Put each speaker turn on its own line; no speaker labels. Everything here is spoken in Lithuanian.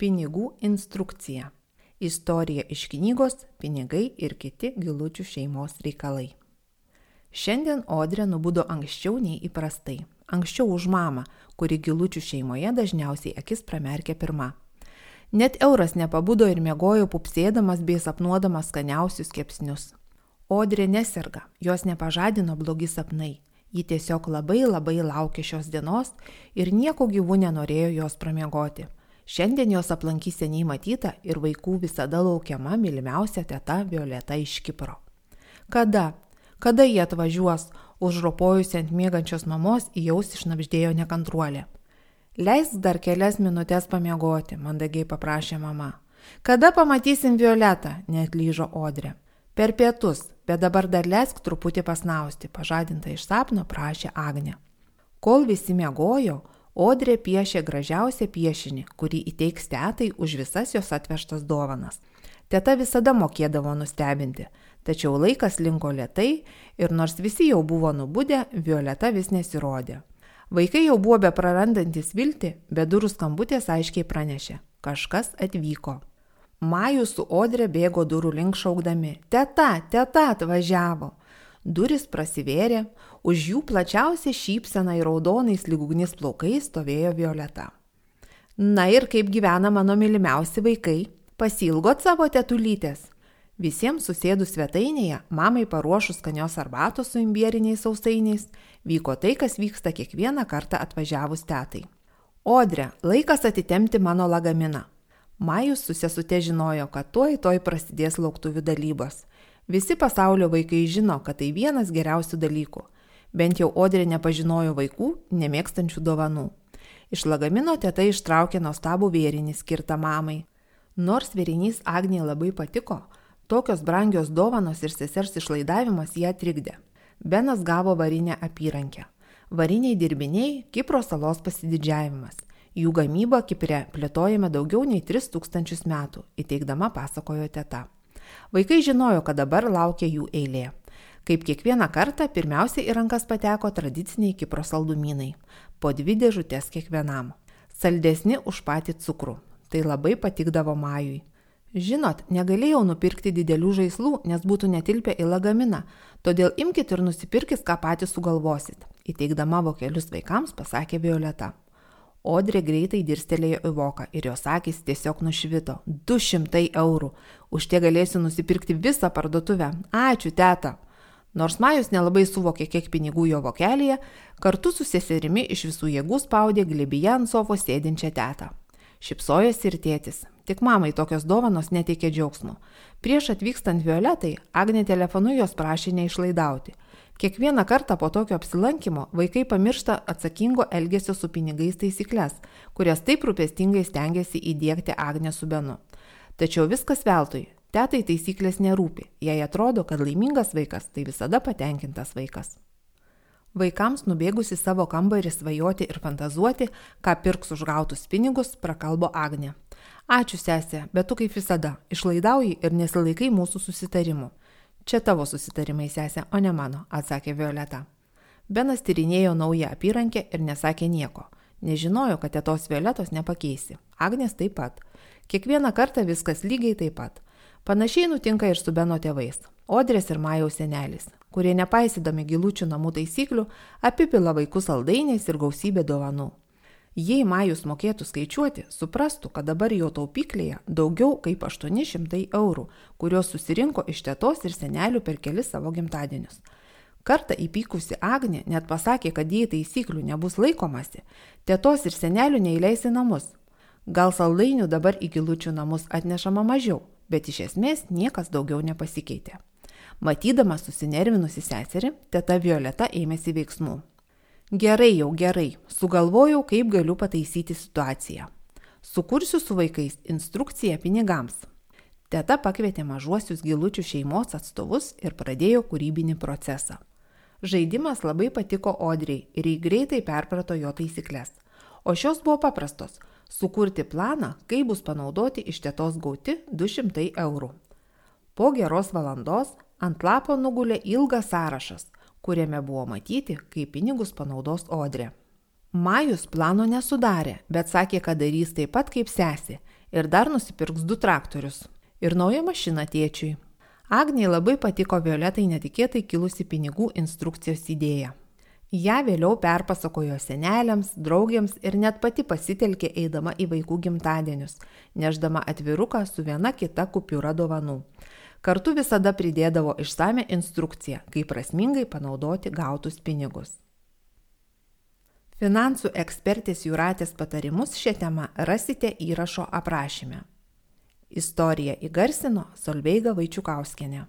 Pinigų instrukcija. Istorija iš knygos Pinigai ir kiti gilučių šeimos reikalai. Šiandien Odrė nubudo anksčiau nei įprastai. Anksčiau už mamą, kuri gilučių šeimoje dažniausiai akis pramerkia pirma. Net euras nepabudo ir mėgojo pupsėdamas bei sapnuodamas skaniausius kepsnius. Odrė neserga, jos nepažadino blogi sapnai. Ji tiesiog labai labai laukė šios dienos ir nieko gyvų nenorėjo jos pramiegoti. Šiandien jos aplankys seniai matyta ir vaikų visada laukiama mylimiausia teta Violeta iš Kipro. Kada? Kada jie atvažiuos? Užropojusi ant mėgančios mamos į jaus išnapždėjo nekantruolė. Leisk dar kelias minutės pamiegoti, mandagiai paprašė mama. Kada pamatysim Violetą? net lyžo Odrė. Per pietus, bet dabar dar leisk truputį pasnausti, pažadinta iš sapno prašė Agne. Kol visi miegojo, Odrė piešė gražiausią piešinį, kurį įteiks tetai už visas jos atvežtas dovanas. Teta visada mokėdavo nustebinti, tačiau laikas linko lietai ir nors visi jau buvo nubudę, Violeta vis nesirodė. Vaikai jau buvo be prarandantis viltį, bet durų skambutės aiškiai pranešė - kažkas atvyko. Majų su Odrė bėgo durų link šaukdami - teta, teta atvažiavo. Duris prasivėrė, už jų plačiausia šypsena ir raudonais lygugnis plaukais stovėjo Violeta. Na ir kaip gyvena mano mylimiausi vaikai, pasilgot savo tetulytės. Visiems susėdus svetainėje, mamai paruošus skanios arbatos su imbieriniais sausainiais, vyko tai, kas vyksta kiekvieną kartą atvažiavus tetai. Odre, laikas atitemti mano lagaminą. Majus su sesute žinojo, kad tuoj toj prasidės lauktuvių dalybos. Visi pasaulio vaikai žino, kad tai vienas geriausių dalykų. Bent jau Odrė nepažinojo vaikų, nemėgstančių dovanų. Iš lagamino teta ištraukė nuostabų vėrinį skirtą mamai. Nors vėrinys Agnė labai patiko, tokios brangios dovanos ir sesers išlaidavimas ją trikdė. Benas gavo varinę apyrankę. Variniai dirbiniai - Kipro salos pasididžiavimas. Jų gamybą Kiprė plėtojame daugiau nei 3000 metų, įteikdama pasakojo teta. Vaikai žinojo, kad dabar laukia jų eilė. Kaip kiekvieną kartą, pirmiausia į rankas pateko tradiciniai Kipro saldumynai - po dvi dėžutės kiekvienam. Saldesni už patį cukrų. Tai labai patikdavo Majui. Žinot, negalėjau nupirkti didelių žaislų, nes būtų netilpę į lagaminą, todėl imkite ir nusipirkit, ką patys sugalvosit. Įteikdama vokelius vaikams pasakė Violeta. Odrė greitai dirstelėjo į voką ir jos akis tiesiog nušvito. 200 eurų. Už tie galėsiu nusipirkti visą parduotuvę. Ačiū, teta. Nors Majus nelabai suvokė, kiek pinigų jo vokelėje, kartu su seserimi iš visų jėgų spaudė glebyje ant sofos sėdinčią tetą. Šipsojosi ir tėtis. Tik mamai tokios dovanos neteikė džiaugsmo. Prieš atvykstant Violetai, Agnė telefonu jos prašė neišlaidauti. Kiekvieną kartą po tokio apsilankimo vaikai pamiršta atsakingo elgesio su pinigais taisyklės, kurias taip rūpestingai stengiasi įdėkti Agnė su Benu. Tačiau viskas veltui. Tetai taisyklės nerūpi. Jei atrodo, kad laimingas vaikas, tai visada patenkintas vaikas. Vaikams nubėgusi savo kambarį svajoti ir fantazuoti, ką pirks už gautus pinigus, prakalbo Agnė. Ačiū sesė, bet tu kaip visada, išlaidauji ir nesilaikai mūsų susitarimų. Čia tavo susitarimai, sesė, o ne mano, atsakė Violeta. Benas tyrinėjo naują apyrankę ir nesakė nieko. Nežinojo, kad tėtos Violetos nepakeisi. Agnes taip pat. Kiekvieną kartą viskas lygiai taip pat. Panašiai nutinka ir su Beno tėvais. Odrės ir Majaus senelis, kurie nepaisydami gilučių namų taisyklių, apipila vaikus saldainiais ir gausybė dovanų. Jei Majus mokėtų skaičiuoti, suprastų, kad dabar jo taupyklėje daugiau kaip 800 eurų, kuriuos susirinko iš tėtos ir senelių per kelis savo gimtadienius. Kartą įpykusi Agnė net pasakė, kad jei taisyklių nebus laikomasi, tėtos ir senelių neįleis į namus. Gal saldainių dabar į gilučių namus atnešama mažiau, bet iš esmės niekas daugiau nepasikeitė. Matydama susinervinusi seserį, teta Violeta ėmėsi veiksmų. Gerai jau gerai, sugalvojau, kaip galiu pataisyti situaciją. Sukursiu su vaikais instrukciją pinigams. Teta pakvietė mažuosius gilučių šeimos atstovus ir pradėjo kūrybinį procesą. Žaidimas labai patiko Odriai ir jį greitai perprato jo taisyklės. O šios buvo paprastos - sukurti planą, kaip bus panaudoti iš tėtos gauti 200 eurų. Po geros valandos ant lapo nugulė ilgas sąrašas – kuriame buvo matyti, kaip pinigus panaudos Odrė. Majus plano nesudarė, bet sakė, kad darys taip pat kaip sesė Ir dar nusipirks du traktorius. Ir naują mašiną tėčiui. Agniai labai patiko Violetai netikėtai kilusi pinigų instrukcijos idėja. Ja vėliau perpasakojo seneliams, draugiams ir net pati pasitelkė eidama į vaikų gimtadienius, neždama atviruką su viena kita kupiūra dovanų. Kartu visada pridėdavo išsame instrukciją, kaip prasmingai panaudoti gautus pinigus. Finansų ekspertės Juratės patarimus šią temą rasite įrašo aprašyme. Istoriją įgarsino Solveiga Vaičiukauskienė.